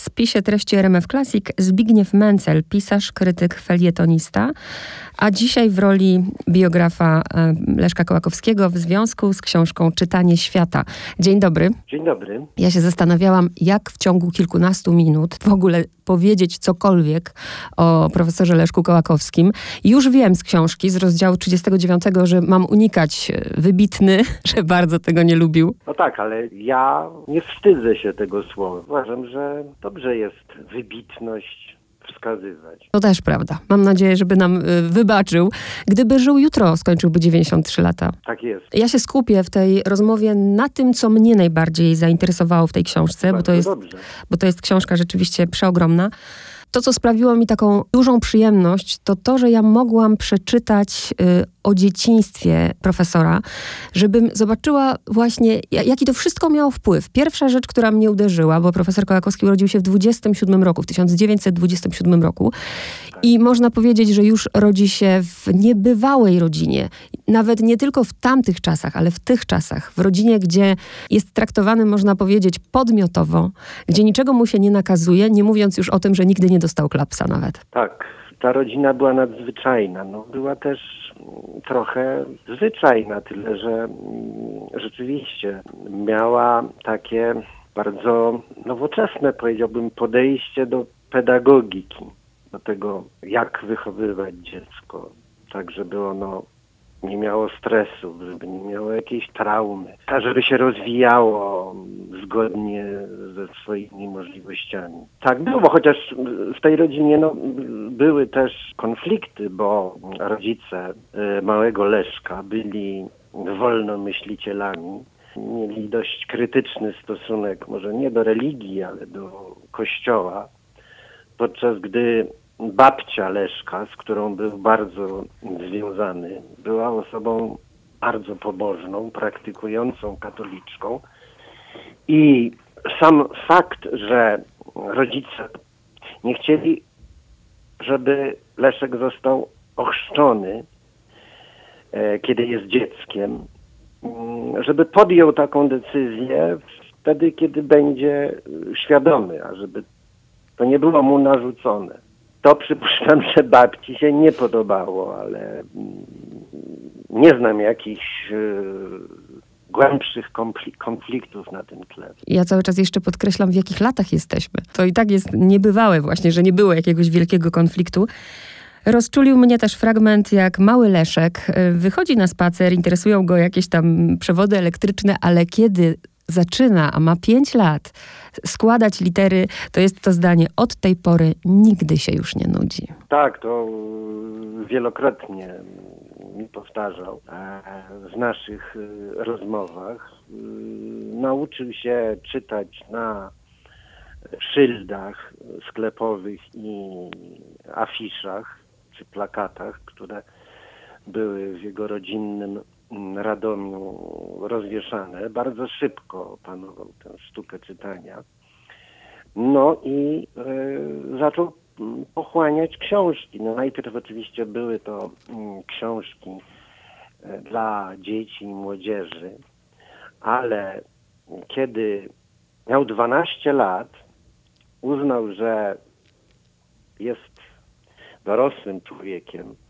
spisie treści RMF Classic Zbigniew Mencel, pisarz, krytyk, felietonista, a dzisiaj w roli biografa e, Leszka Kołakowskiego w związku z książką Czytanie świata. Dzień dobry. Dzień dobry. Ja się zastanawiałam, jak w ciągu kilkunastu minut w ogóle powiedzieć cokolwiek o profesorze Leszku Kołakowskim. Już wiem z książki, z rozdziału 39, że mam unikać e, wybitny, że bardzo tego nie lubił. No tak, ale ja nie wstydzę się tego słowa. Uważam, że dobrze jest wybitność wskazywać. To też prawda. Mam nadzieję, żeby nam y, wybaczył. Gdyby żył jutro, skończyłby 93 lata. Tak jest. Ja się skupię w tej rozmowie na tym, co mnie najbardziej zainteresowało w tej książce, bo to, jest, dobrze. bo to jest książka rzeczywiście przeogromna. To, co sprawiło mi taką dużą przyjemność, to to, że ja mogłam przeczytać y, o dzieciństwie profesora, żebym zobaczyła właśnie, jaki to wszystko miało wpływ. Pierwsza rzecz, która mnie uderzyła, bo profesor Kołakowski urodził się w 27 roku, w 1927 roku i można powiedzieć, że już rodzi się w niebywałej rodzinie. Nawet nie tylko w tamtych czasach, ale w tych czasach. W rodzinie, gdzie jest traktowany, można powiedzieć, podmiotowo, gdzie niczego mu się nie nakazuje, nie mówiąc już o tym, że nigdy nie dostał klapsa nawet. Tak, ta rodzina była nadzwyczajna. No, była też trochę zwyczajna, tyle że mm, rzeczywiście miała takie bardzo nowoczesne, powiedziałbym, podejście do pedagogiki, do tego, jak wychowywać dziecko, tak żeby ono nie miało stresu, żeby nie miało jakiejś traumy, a żeby się rozwijało zgodnie ze swoimi możliwościami. Tak było, chociaż w tej rodzinie no, były też konflikty, bo rodzice y, małego Leszka byli wolnomyślicielami, mieli dość krytyczny stosunek, może nie do religii, ale do kościoła, podczas gdy babcia Leszka, z którą był bardzo związany, była osobą bardzo pobożną, praktykującą katoliczką i sam fakt, że rodzice nie chcieli, żeby Leszek został ochrzczony, e, kiedy jest dzieckiem, mm, żeby podjął taką decyzję wtedy, kiedy będzie świadomy, a żeby to nie było mu narzucone. To przypuszczam, że babci się nie podobało, ale mm, nie znam jakichś y, głębszych konfliktów na tym tle. Ja cały czas jeszcze podkreślam, w jakich latach jesteśmy. To i tak jest niebywałe właśnie, że nie było jakiegoś wielkiego konfliktu. Rozczulił mnie też fragment, jak mały Leszek y, wychodzi na spacer, interesują go jakieś tam przewody elektryczne, ale kiedy zaczyna, a ma 5 lat, składać litery, to jest to zdanie od tej pory nigdy się już nie nudzi. Tak, to wielokrotnie mi powtarzał e, w naszych e, rozmowach. E, nauczył się czytać na szyldach sklepowych i afiszach czy plakatach, które były w jego rodzinnym Radomiu rozwieszane. Bardzo szybko opanował tę sztukę czytania. No i y, zaczął pochłaniać książki. No najpierw oczywiście były to y, książki y, dla dzieci i młodzieży, ale kiedy miał 12 lat, uznał, że jest dorosłym człowiekiem, E,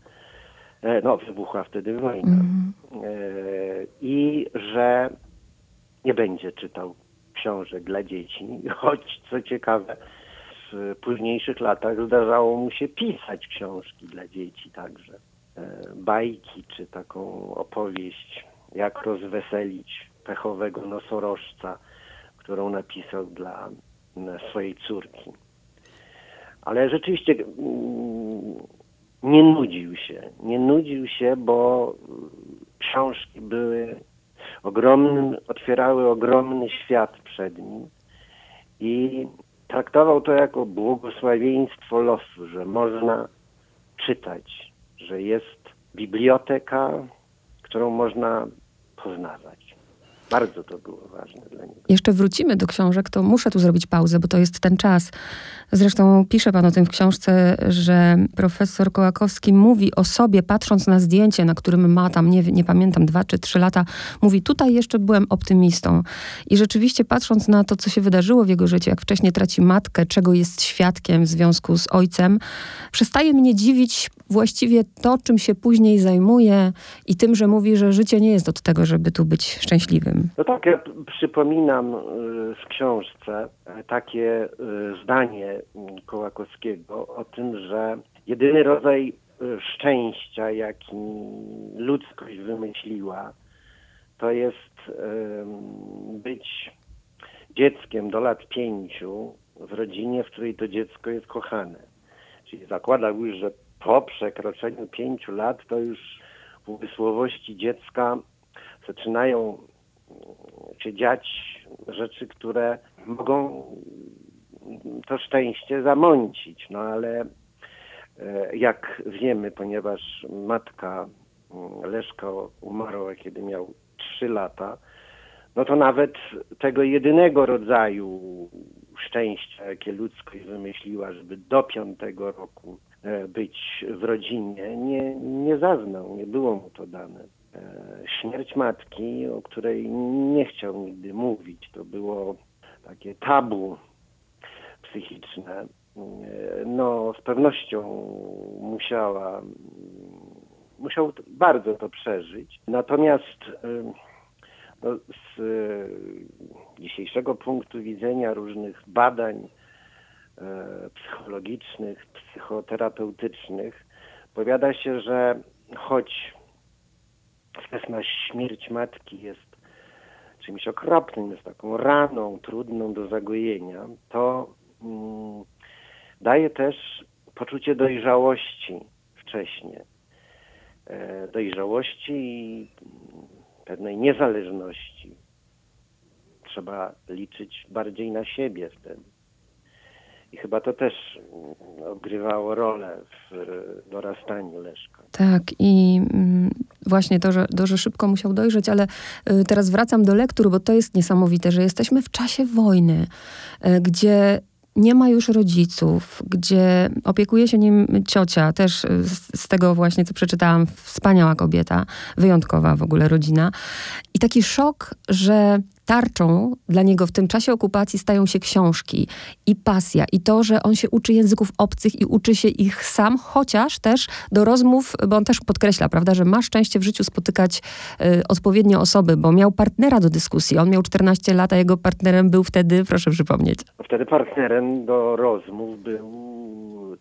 no wybuchła wtedy wojna. Mm. I że nie będzie czytał książek dla dzieci, choć co ciekawe, w późniejszych latach zdarzało mu się pisać książki dla dzieci także. E, bajki czy taką opowieść, jak rozweselić pechowego nosorożca, którą napisał dla swojej córki. Ale rzeczywiście mm, nie nudził się. Nie nudził się, bo książki były ogromnym, otwierały ogromny świat przed nim i traktował to jako błogosławieństwo losu, że można czytać, że jest biblioteka, którą można poznawać. Bardzo to było ważne dla niego. Jeszcze wrócimy do książek, to muszę tu zrobić pauzę, bo to jest ten czas, Zresztą pisze pan o tym w książce, że profesor Kołakowski mówi o sobie, patrząc na zdjęcie, na którym ma tam, nie, nie pamiętam, dwa czy trzy lata, mówi, tutaj jeszcze byłem optymistą. I rzeczywiście patrząc na to, co się wydarzyło w jego życiu, jak wcześniej traci matkę, czego jest świadkiem w związku z ojcem, przestaje mnie dziwić właściwie to, czym się później zajmuje i tym, że mówi, że życie nie jest od tego, żeby tu być szczęśliwym. No tak, ja przypominam y, w książce e, takie y, zdanie Kołakowskiego o tym, że jedyny rodzaj y, szczęścia, jaki ludzkość wymyśliła, to jest być dzieckiem do lat pięciu w rodzinie, w której to dziecko jest kochane. Czyli zakładał już, że po przekroczeniu pięciu lat to już umysłowości dziecka zaczynają się dziać rzeczy, które mogą to szczęście zamącić. No ale e, jak wiemy, ponieważ matka mm, Leszka umarła, kiedy miał trzy lata, no to nawet tego jedynego rodzaju szczęścia, jakie ludzkość wymyśliła, żeby do piątego roku e, być w rodzinie, nie, nie zaznał, nie było mu to dane. E, śmierć matki, o której nie chciał nigdy mówić, to było takie tabu psychiczne. E, no, z pewnością musiała, musiał bardzo to przeżyć. Natomiast no, z e, dzisiejszego punktu widzenia różnych badań e, psychologicznych, psychoterapeutycznych, powiada się, że choć wczesna śmierć matki jest czymś okropnym, jest taką raną trudną do zagojenia, to mm, daje też poczucie dojrzałości wcześnie. E, dojrzałości i pewnej niezależności. Trzeba liczyć bardziej na siebie wtedy. I chyba to też odgrywało rolę w dorastaniu Leszka. Tak, i mm, właśnie to że, to, że szybko musiał dojrzeć, ale y, teraz wracam do lektur, bo to jest niesamowite, że jesteśmy w czasie wojny, y, gdzie nie ma już rodziców, gdzie opiekuje się nim ciocia, też z, z, tego właśnie, co przeczytałam, wspaniała kobieta, wyjątkowa w ogóle rodzina. I taki szok, że tarczą dla niego w tym czasie okupacji stają się książki i pasja i to, że on się uczy języków obcych i uczy się ich sam, chociaż też do rozmów, bo on też podkreśla, prawda, że ma szczęście w życiu spotykać y, odpowiednie osoby, bo miał partnera do dyskusji. On miał 14 lat, a jego partnerem był wtedy, proszę przypomnieć. Wtedy partnerem do rozmów był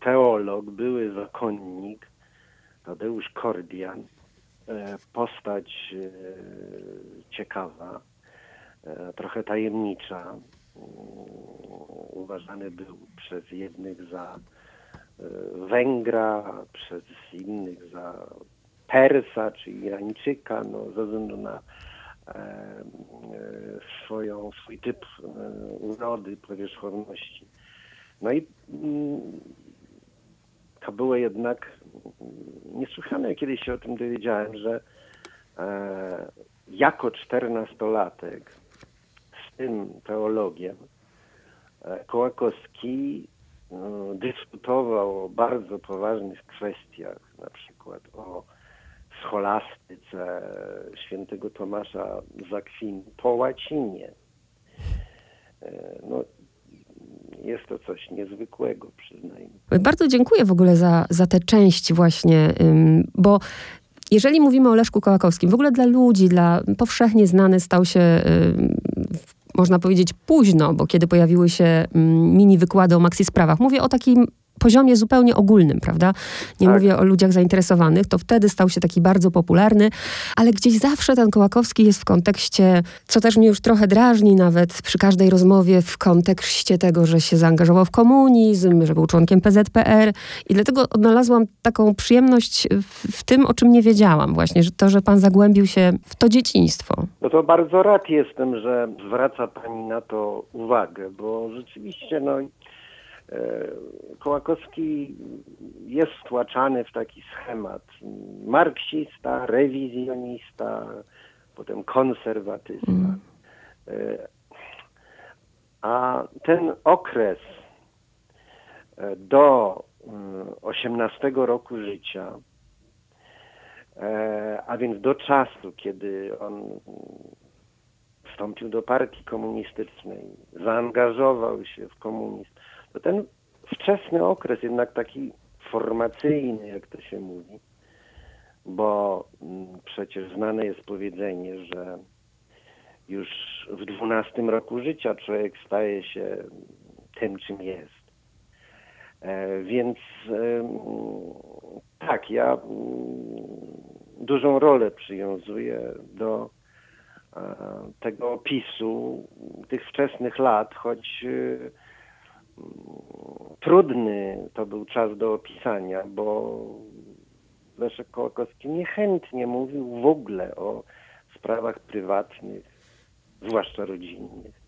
teolog, były zakonnik Tadeusz Kordian, e, postać e, ciekawa trochę tajemnicza. Mm, uważany był przez jednych za e, Węgra, przez innych za Persa czy Irańczyka, no, ze względu na e, swoją, swój typ urody, powierzchowności. No i mm, to było jednak niesłychane, kiedyś się o tym dowiedziałem, że jako czternastolatek tym teologiem, e, Kołakowski no, dyskutował o bardzo poważnych kwestiach, na przykład o scholastyce świętego Tomasza z Akwinu po łacinie. E, no, jest to coś niezwykłego, przyznajmy. Bardzo dziękuję w ogóle za, za tę część właśnie, bo jeżeli mówimy o Leszku Kołakowskim, w ogóle dla ludzi, dla powszechnie znany stał się można powiedzieć późno, bo kiedy pojawiły się mm, mini wykłady o maxi sprawach. Mówię o takim poziomie zupełnie ogólnym, prawda? Nie tak. mówię o ludziach zainteresowanych, to wtedy stał się taki bardzo popularny, ale gdzieś zawsze ten Kołakowski jest w kontekście, co też mnie już trochę drażni nawet przy każdej rozmowie, w kontekście tego, że się zaangażował w komunizm, że był członkiem PZPR i dlatego odnalazłam taką przyjemność w, tym, o czym nie wiedziałam właśnie, że to, że pan zagłębił się w to dzieciństwo. No to bardzo rad jestem, że zwraca pani na to uwagę, bo rzeczywiście no Kołakowski jest wtłaczany w taki schemat marksista, rewizjonista, potem konserwatysta. Mm. E, a ten okres e, do 18 mm, roku życia, e, a więc do czasu, kiedy on wstąpił do partii komunistycznej, zaangażował się w komunizm, to ten wczesny okres, jednak taki formacyjny, jak to się mówi, bo mm, przecież znane jest powiedzenie, że już w dwunastym roku życia człowiek staje się tym, czym jest. E, więc tak, ja mm, dużą rolę przywiązuję do tego opisu tych wczesnych lat, choć e, trudny to był czas do opisania, bo Leszek Kołakowski niechętnie mówił w ogóle o sprawach prywatnych, zwłaszcza rodzinnych.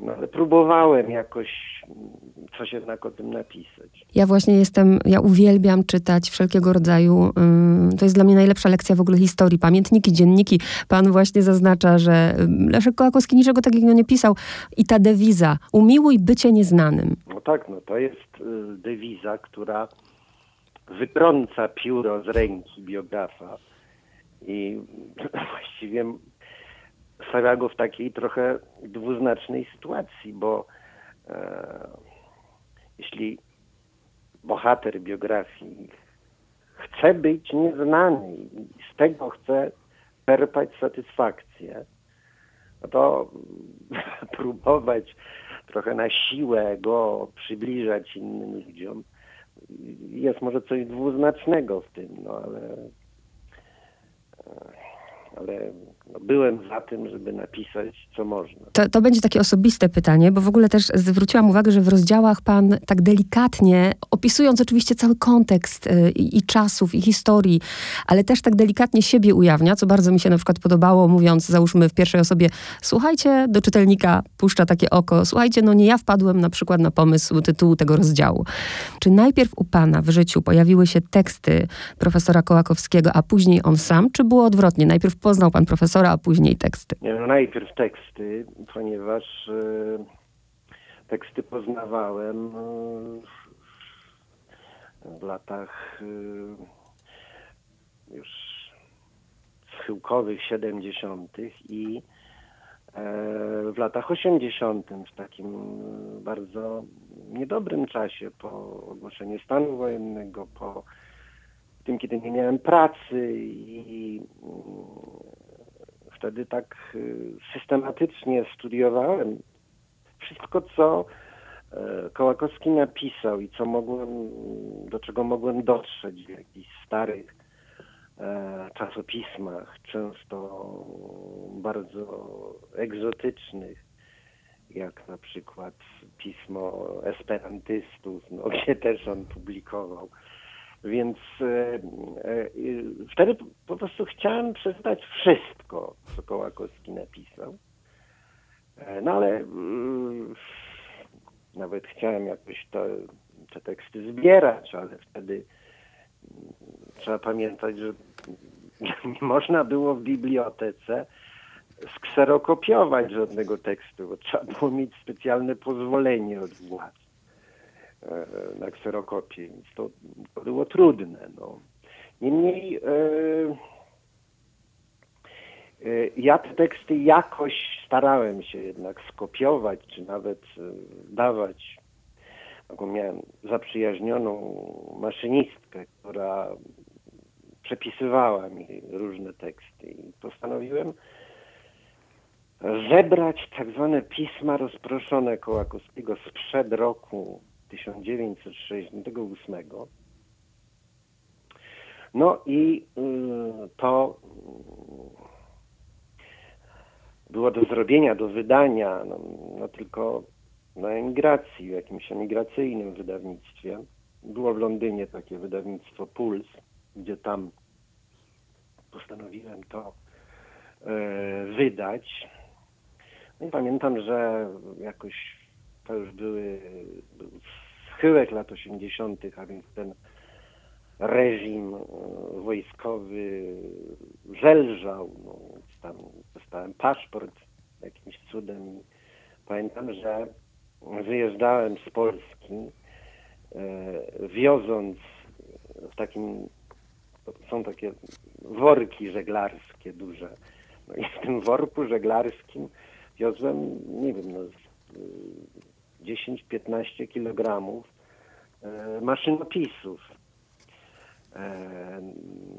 No ale próbowałem jakoś coś jednak o tym napisać. Ja właśnie jestem, ja uwielbiam czytać wszelkiego rodzaju, yy, to jest dla mnie najlepsza lekcja w ogóle historii, pamiętniki, dzienniki. Pan właśnie zaznacza, że Leszek Kołakowski niczego takiego nie pisał i ta dewiza, umiłuj bycie nieznanym. No tak, no to jest y, dewiza, która wytrąca pióro z ręki biografa i właściwie stawia go w takiej trochę dwuznacznej sytuacji, bo e, jeśli bohater biografii chce być nieznany i z tego chce czerpać satysfakcję, no to próbować trochę na siłę go przybliżać innym ludziom. Jest może coś dwuznacznego w tym, no ale ale no, byłem za tym, żeby napisać, co można. To, to będzie takie osobiste pytanie, bo w ogóle też zwróciłam uwagę, że w rozdziałach pan tak delikatnie, opisując oczywiście cały kontekst y, i, i czasów, i historii, ale też tak delikatnie siebie ujawnia, co bardzo mi się na przykład podobało, mówiąc, załóżmy w pierwszej osobie, słuchajcie, do czytelnika puszcza takie oko, słuchajcie, no nie ja wpadłem na przykład na pomysł tytułu tego rozdziału. Czy najpierw u pana w życiu pojawiły się teksty profesora Kołakowskiego, a później on sam, czy było odwrotnie? Najpierw poznał pan profesora, a później teksty? No najpierw teksty, ponieważ e, teksty poznawałem e, w latach e, już schyłkowych, 70. i w latach 80. w takim bardzo niedobrym czasie po ogłoszeniu stanu wojennego, po tym, kiedy nie miałem pracy i wtedy tak y, systematycznie studiowałem wszystko, co e, Kołakowski napisał i co mogłem, do czego mogłem dotrzeć w jakichś starych e, czasopismach, często bardzo egzotycznych, jak na przykład pismo esperantystów, no, gdzie też on publikował więc e, e, wtedy po prostu chciałem przeczytać wszystko, co Kołakowski napisał. E, no ale mm, nawet chciałem jakoś to, te teksty zbierać, ale wtedy mm, trzeba pamiętać, że nie można było w bibliotece skserokopiować żadnego tekstu, bo trzeba było mieć specjalne pozwolenie od władz. E, na kserokopie, więc to, było trudne. No. Niemniej e, e, ja te teksty jakoś starałem się jednak skopiować, czy nawet dawać. Taką miałem zaprzyjaźnioną maszynistkę, która przepisywała mi różne teksty i postanowiłem zebrać tak zwane pisma rozproszone Kołakowskiego sprzed roku 1968. No i y, to y, było do zrobienia, do wydania, no, no tylko na emigracji, w jakimś emigracyjnym wydawnictwie. Było w Londynie takie wydawnictwo Puls, gdzie tam postanowiłem to e, wydać. No i pamiętam, że jakoś to już były, był schyłek lat 80., a więc ten reżim e, wojskowy zelżał. No, tam dostałem paszport jakimś cudem pamiętam, że wyjeżdżałem z Polski wioząc w takim, są takie worki żeglarskie duże. No i w tym worku żeglarskim wiozłem, nie wiem, no, 10-15 kilogramów maszynopisów.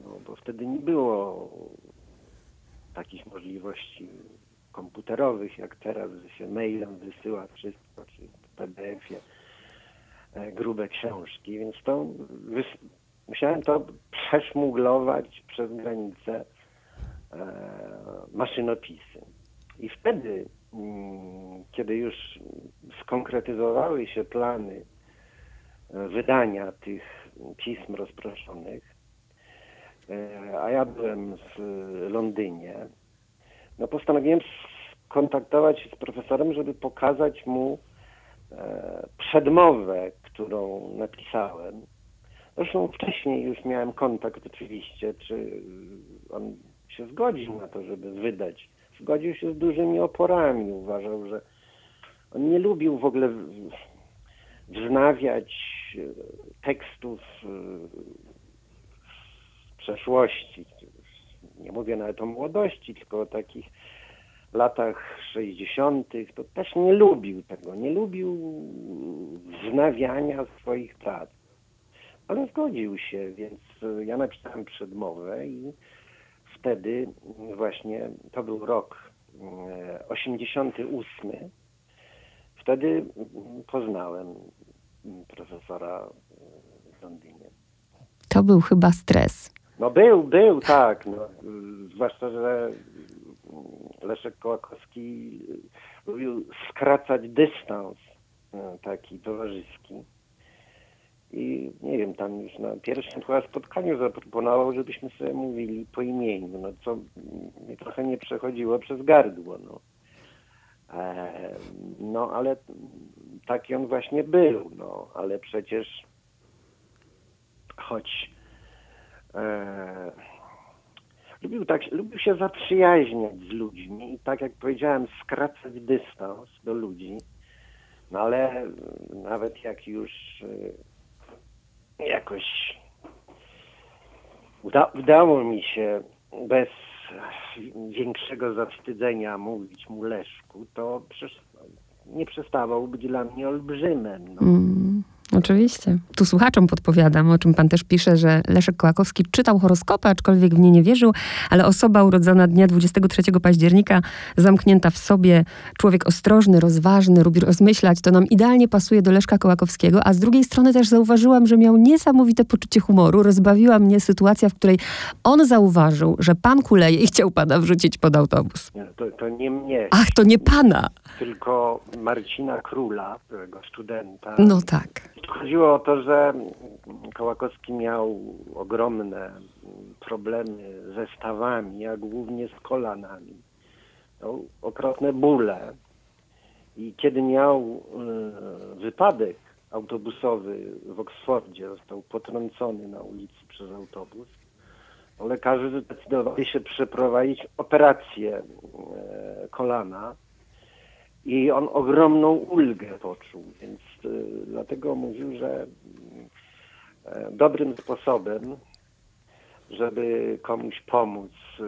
No, bo wtedy nie było takich możliwości komputerowych, jak teraz, że się mailem wysyła wszystko, czy w PDF-ie e, grube książki, więc to musiałem to przeszmuglować przez granicę e, maszynopisy. I wtedy, kiedy już skonkretyzowały się plany e, wydania tych pism rozproszonych, a ja byłem w Londynie, no postanowiłem skontaktować się z profesorem, żeby pokazać mu e, przedmowę, którą napisałem. Zresztą wcześniej już miałem kontakt oczywiście, czy on się zgodził na to, żeby wydać. Zgodził się z dużymi oporami. Uważał, że on nie lubił w ogóle wznawiać e, tekstów e, z przeszłości, nie mówię nawet o młodości, tylko o takich latach 60., to też nie lubił tego, nie lubił wznawiania swoich prac. Ale zgodził się, więc ja napisałem przedmowę i wtedy właśnie, to był rok 88, e, wtedy poznałem profesora w Londynie. To był chyba stres. No był, był, tak. No, zwłaszcza, że Leszek Kołakowski lubił skracać dystans no, taki towarzyski. I nie wiem, tam już na pierwszym chyba spotkaniu zaproponował, żebyśmy sobie mówili po imieniu, no co mi trochę nie przechodziło przez gardło, no. E, no ale taki on właśnie był, no, ale przecież choć e, lubił, tak, lubił się zaprzyjaźniać z ludźmi i tak jak powiedziałem, skracać dystans do ludzi. No ale nawet jak już e, jakoś uda, udało mi się bez większego zawstydzenia mówić mu Leszku, to przecież nie przestawał być dla mnie olbrzymem. No. Mm. Oczywiście. Tu słuchaczom podpowiadam, o czym pan też pisze, że Leszek Kołakowski czytał horoskopy, aczkolwiek w nie nie wierzył, ale osoba urodzona dnia 23 października, zamknięta w sobie, człowiek ostrożny, rozważny, lubi rozmyślać, to nam idealnie pasuje do Leszka Kołakowskiego, a z drugiej strony też zauważyłam, że miał niesamowite poczucie humoru. Rozbawiła mnie sytuacja, w której on zauważył, że pan kuleje i chciał pana wrzucić pod autobus. To, to nie mnie. Ach, to nie pana. Tylko Marcina Króla, byłego studenta. No tak Chodziło o to, że Kołakowski miał ogromne problemy ze stawami, a głównie z kolanami. Miał okropne bóle. I kiedy miał y, wypadek autobusowy w Oksfordzie, został potrącony na ulicy przez autobus, lekarze zdecydowali się przeprowadzić operację y, kolana i on ogromną ulgę poczuł, więc dlatego mówił, że y, dobrym sposobem, żeby komuś pomóc y,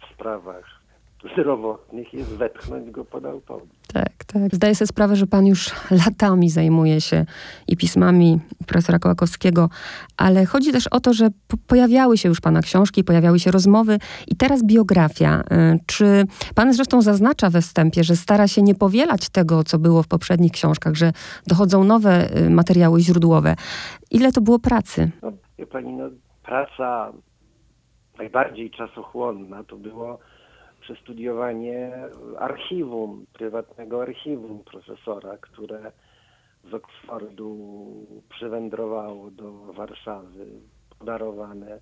w sprawach zdrowotnych jest wepchnąć go pod autobus. Tak, tak. Zdaję sobie sprawę, że pan już latami zajmuje się i pismami profesora Kołakowskiego, ale chodzi też o to, że po pojawiały się już pana książki, pojawiały się rozmowy i teraz biografia. Y, czy pan zresztą zaznacza we wstępie, że stara się nie powielać tego, co było w poprzednich książkach, że dochodzą nowe y, materiały źródłowe. Ile to było pracy? No, pani, no, praca najbardziej czasochłonna to było przestudiowanie archiwum, prywatnego archiwum profesora, które z Oksfordu przywędrowało do Warszawy, podarowane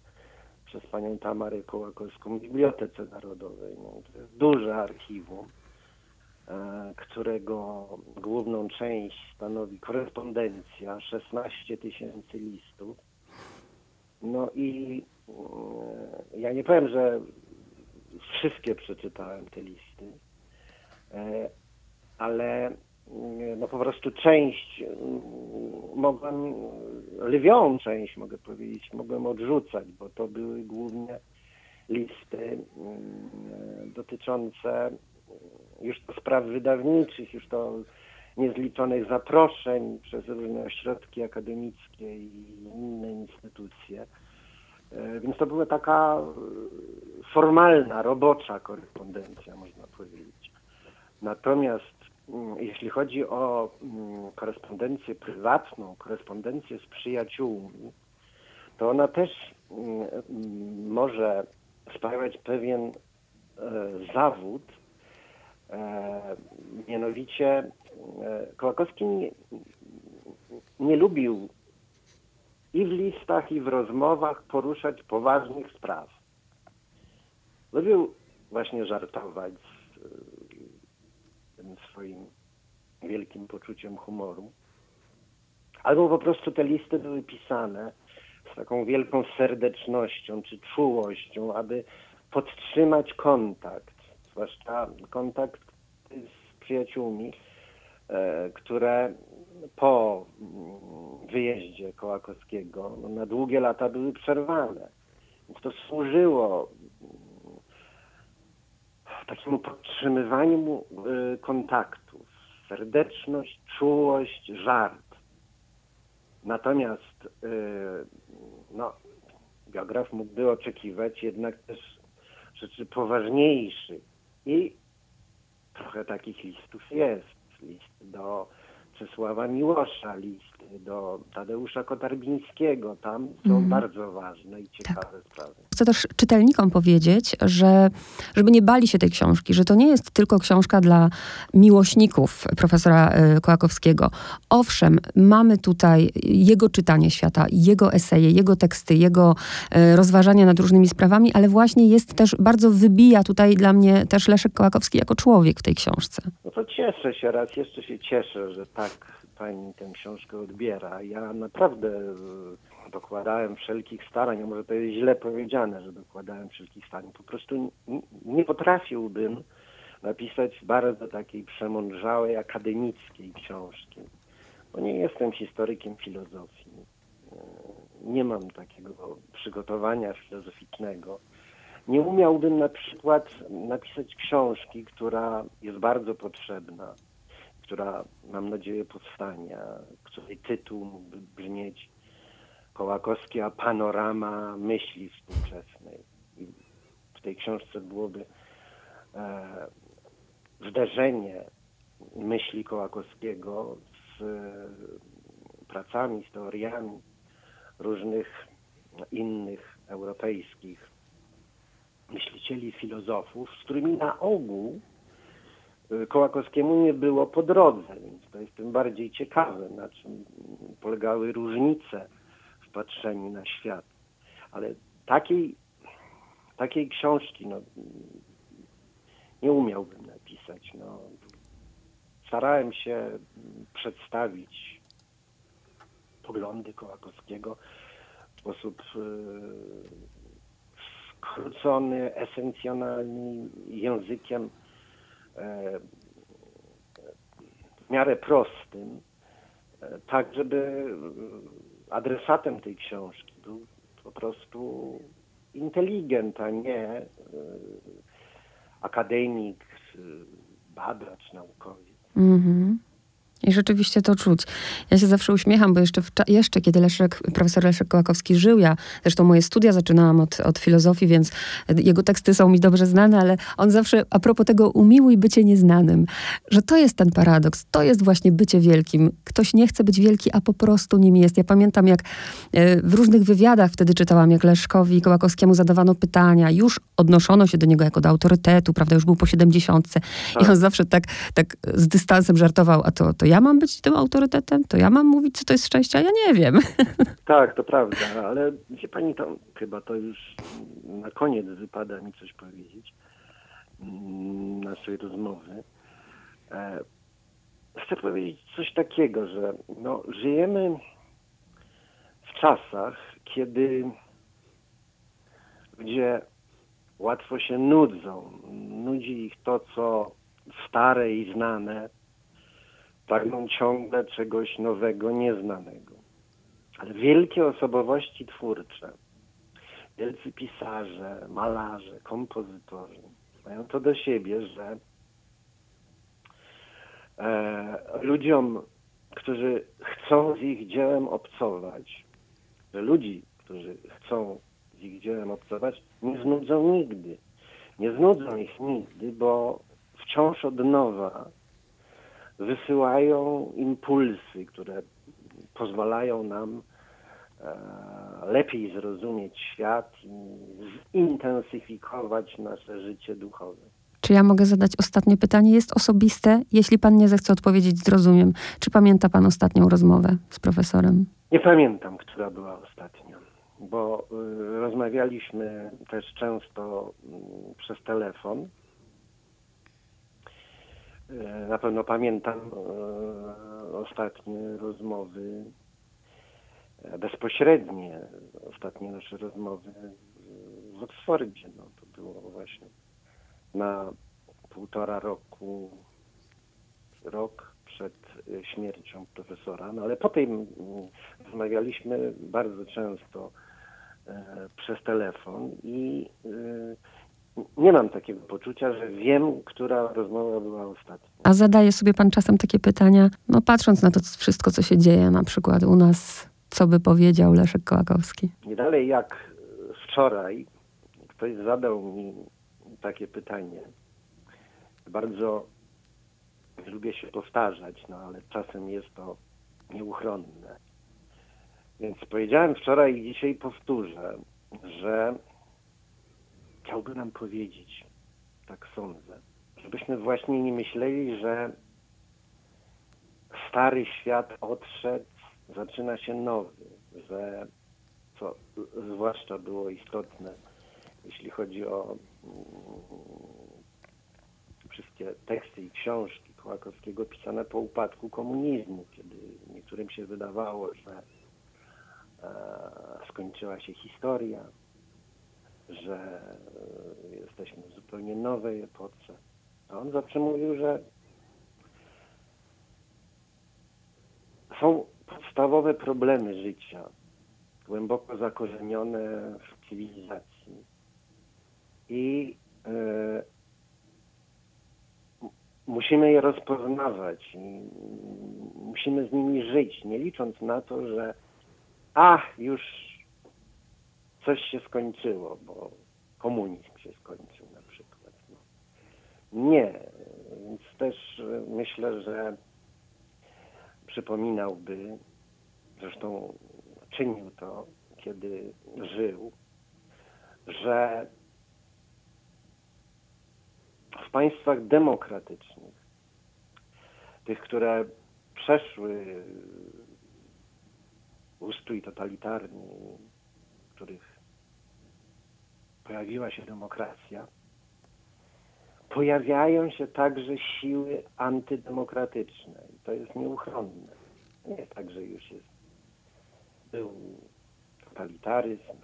przez panią Tamarę Kołakowską w Bibliotece Narodowej. No, to jest duże archiwum, e, którego główną część stanowi korespondencja, 16 tysięcy listów. No i e, ja nie powiem, że wszystkie przeczytałem te listy, e, ale mm, no po prostu część mm, mogłem, lwią część mogę powiedzieć, mogłem odrzucać, bo to były głównie listy mm, dotyczące już to spraw wydawniczych, już to niezliczonych zaproszeń przez różne ośrodki akademickie i inne instytucje. E, więc to była taka e, formalna, robocza korespondencja, można powiedzieć. Natomiast mm, jeśli chodzi o mm, korespondencję prywatną, korespondencję z przyjaciółmi, to ona też mm, może sprawiać pewien e, zawód, mianowicie Kołakowski nie, nie lubił i w listach, i w rozmowach poruszać poważnych spraw. Lubił właśnie żartować z tym swoim wielkim poczuciem humoru. Albo po prostu te listy były pisane z taką wielką serdecznością czy czułością, aby podtrzymać kontakt, zwłaszcza kontakt z przyjaciółmi, e, które po mm, wyjeździe Kołakowskiego no, na długie lata były przerwane. Więc to służyło mm, takiemu podtrzymywaniu y, kontaktów. Serdeczność, czułość, żart. Natomiast y, no, biograf mógłby oczekiwać jednak też rzeczy poważniejszych. I trochę takich listów jest. List do Czesława Miłosza, listy do Tadeusza Kotarbińskiego. Tam są mm. bardzo ważne i ciekawe tak. sprawy. Chcę też czytelnikom powiedzieć, że żeby nie bali się tej książki, że to nie jest tylko książka dla miłośników profesora y, Kołakowskiego. Owszem, mamy tutaj jego czytanie świata, jego eseje, jego teksty, jego y, rozważania nad różnymi sprawami, ale właśnie jest też, bardzo wybija tutaj dla mnie też Leszek Kołakowski jako człowiek w tej książce. No to cieszę się, raz jeszcze się cieszę, że tak pani tę książkę odbiera. Ja naprawdę e, dokładałem wszelkich starań, a może to jest źle powiedziane, że dokładałem wszelkich starań. Po prostu nie potrafiłbym napisać bardzo takiej przemądrzałej, akademickiej książki, bo nie jestem historykiem filozofii. E, nie mam takiego przygotowania filozoficznego. Nie umiałbym na przykład napisać książki, która jest bardzo potrzebna, która mam nadzieję powstanie, której tytuł mógłby brzmieć Kołakowska panorama myśli współczesnej. I w tej książce byłoby e, zderzenie myśli Kołakowskiego z e, pracami, z teoriami różnych innych europejskich myślicieli, filozofów, z którymi na ogół Kołakowskiemu nie było po drodze, więc to jest tym bardziej ciekawe, na czym polegały różnice w patrzeniu na świat. Ale takiej, takiej książki no, nie umiałbym napisać. No. Starałem się przedstawić poglądy Kołakowskiego w sposób yy, skrócony, esencjonalny językiem w miarę prostym, e, tak żeby adresatem tej książki był po prostu inteligent, a nie e, akademik, badacz naukowiec. Mm -hmm. I rzeczywiście to czuć. Ja się zawsze uśmiecham, bo jeszcze, jeszcze kiedy Leszek, profesor Leszek Kołakowski żył, ja zresztą moje studia zaczynałam od, od filozofii, więc jego teksty są mi dobrze znane, ale on zawsze a propos tego umiłuj bycie nieznanym, że to jest ten paradoks, to jest właśnie bycie wielkim. Ktoś nie chce być wielki, a po prostu nim jest. Ja pamiętam, jak e, w różnych wywiadach wtedy czytałam, jak Leszkowi Kołakowskiemu zadawano pytania, już odnoszono się do niego jako do autorytetu, prawda, już był po siedemdziesiątce i on zawsze tak, tak z dystansem żartował, a to, to ja mam być tym autorytetem? To ja mam mówić, co to jest szczęście? Ja nie wiem. Tak, to prawda, ale wie pani, to chyba to już na koniec wypada mi coś powiedzieć naszej rozmowy. E, chcę powiedzieć coś takiego, że no, żyjemy w czasach, kiedy ludzie łatwo się nudzą. Nudzi ich to, co stare i znane, pragną ciągle czegoś nowego, nieznanego. Ale wielkie osobowości twórcze, wielcy pisarze, malarze, kompozytorzy mają to do siebie, że e, ludziom, którzy chcą z ich dziełem obcować, że ludzi, którzy chcą z ich dziełem obcować, nie znudzą nigdy. Nie znudzą ich nigdy, bo wciąż od nowa wysyłają impulsy, które pozwalają nam e, lepiej zrozumieć świat i zintensyfikować nasze życie duchowe. Czy ja mogę zadać ostatnie pytanie? Jest osobiste. Jeśli pan nie zechce odpowiedzieć, zrozumiem. Czy pamięta pan ostatnią rozmowę z profesorem? Nie pamiętam, która była ostatnia, bo y, rozmawialiśmy też często y, przez telefon. Y, na pewno pamiętam y, ostatnie rozmowy, e, bezpośrednie ostatnie nasze rozmowy w Oksfordzie. No, to było właśnie na półtora roku, rok przed śmiercią profesora, no ale potem mm, rozmawialiśmy bardzo często e, przez telefon i nie mam takiego poczucia, że wiem, która rozmowa była ostatnia. A zadaje sobie pan czasem takie pytania, no patrząc na to wszystko, co się dzieje, na przykład u nas, co by powiedział Leszek Kołakowski? Nie dalej jak wczoraj ktoś zadał mi takie pytanie. Bardzo lubię się powtarzać, no ale czasem jest to nieuchronne. Więc powiedziałem wczoraj i dzisiaj powtórzę, że chciałby nam powiedzieć, tak sądzę, żebyśmy właśnie nie myśleli, że stary świat odszedł, zaczyna się nowy, że co zwłaszcza było istotne, jeśli chodzi o mm, wszystkie teksty i książki Kołakowskiego pisane po upadku komunizmu, kiedy niektórym się wydawało, że e, skończyła się historia, że e, jesteśmy w zupełnie nowej epoce. A on zawsze mówił, że są podstawowe problemy życia, głęboko zakorzenione w cywilizacji. I e, musimy je rozpoznawać i musimy z nimi żyć, nie licząc na to, że ach, już coś się skończyło, bo komunizm się skończył na przykład. No. Nie, więc też myślę, że przypominałby, zresztą czynił to, kiedy żył, że w państwach demokratycznych, tych, które przeszły ustrój totalitarny, których pojawiła się demokracja, pojawiają się także siły antydemokratyczne. I to jest nieuchronne. Nie tak, że już jest, był totalitaryzm,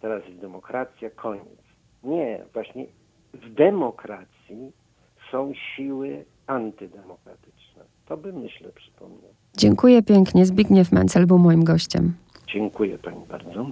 teraz jest demokracja, koniec. Nie, właśnie w demokracji są siły antydemokratyczne. To bym myślę przypomniał. Dziękuję pięknie. Zbigniew Mencel był moim gościem. Dziękuję pani bardzo.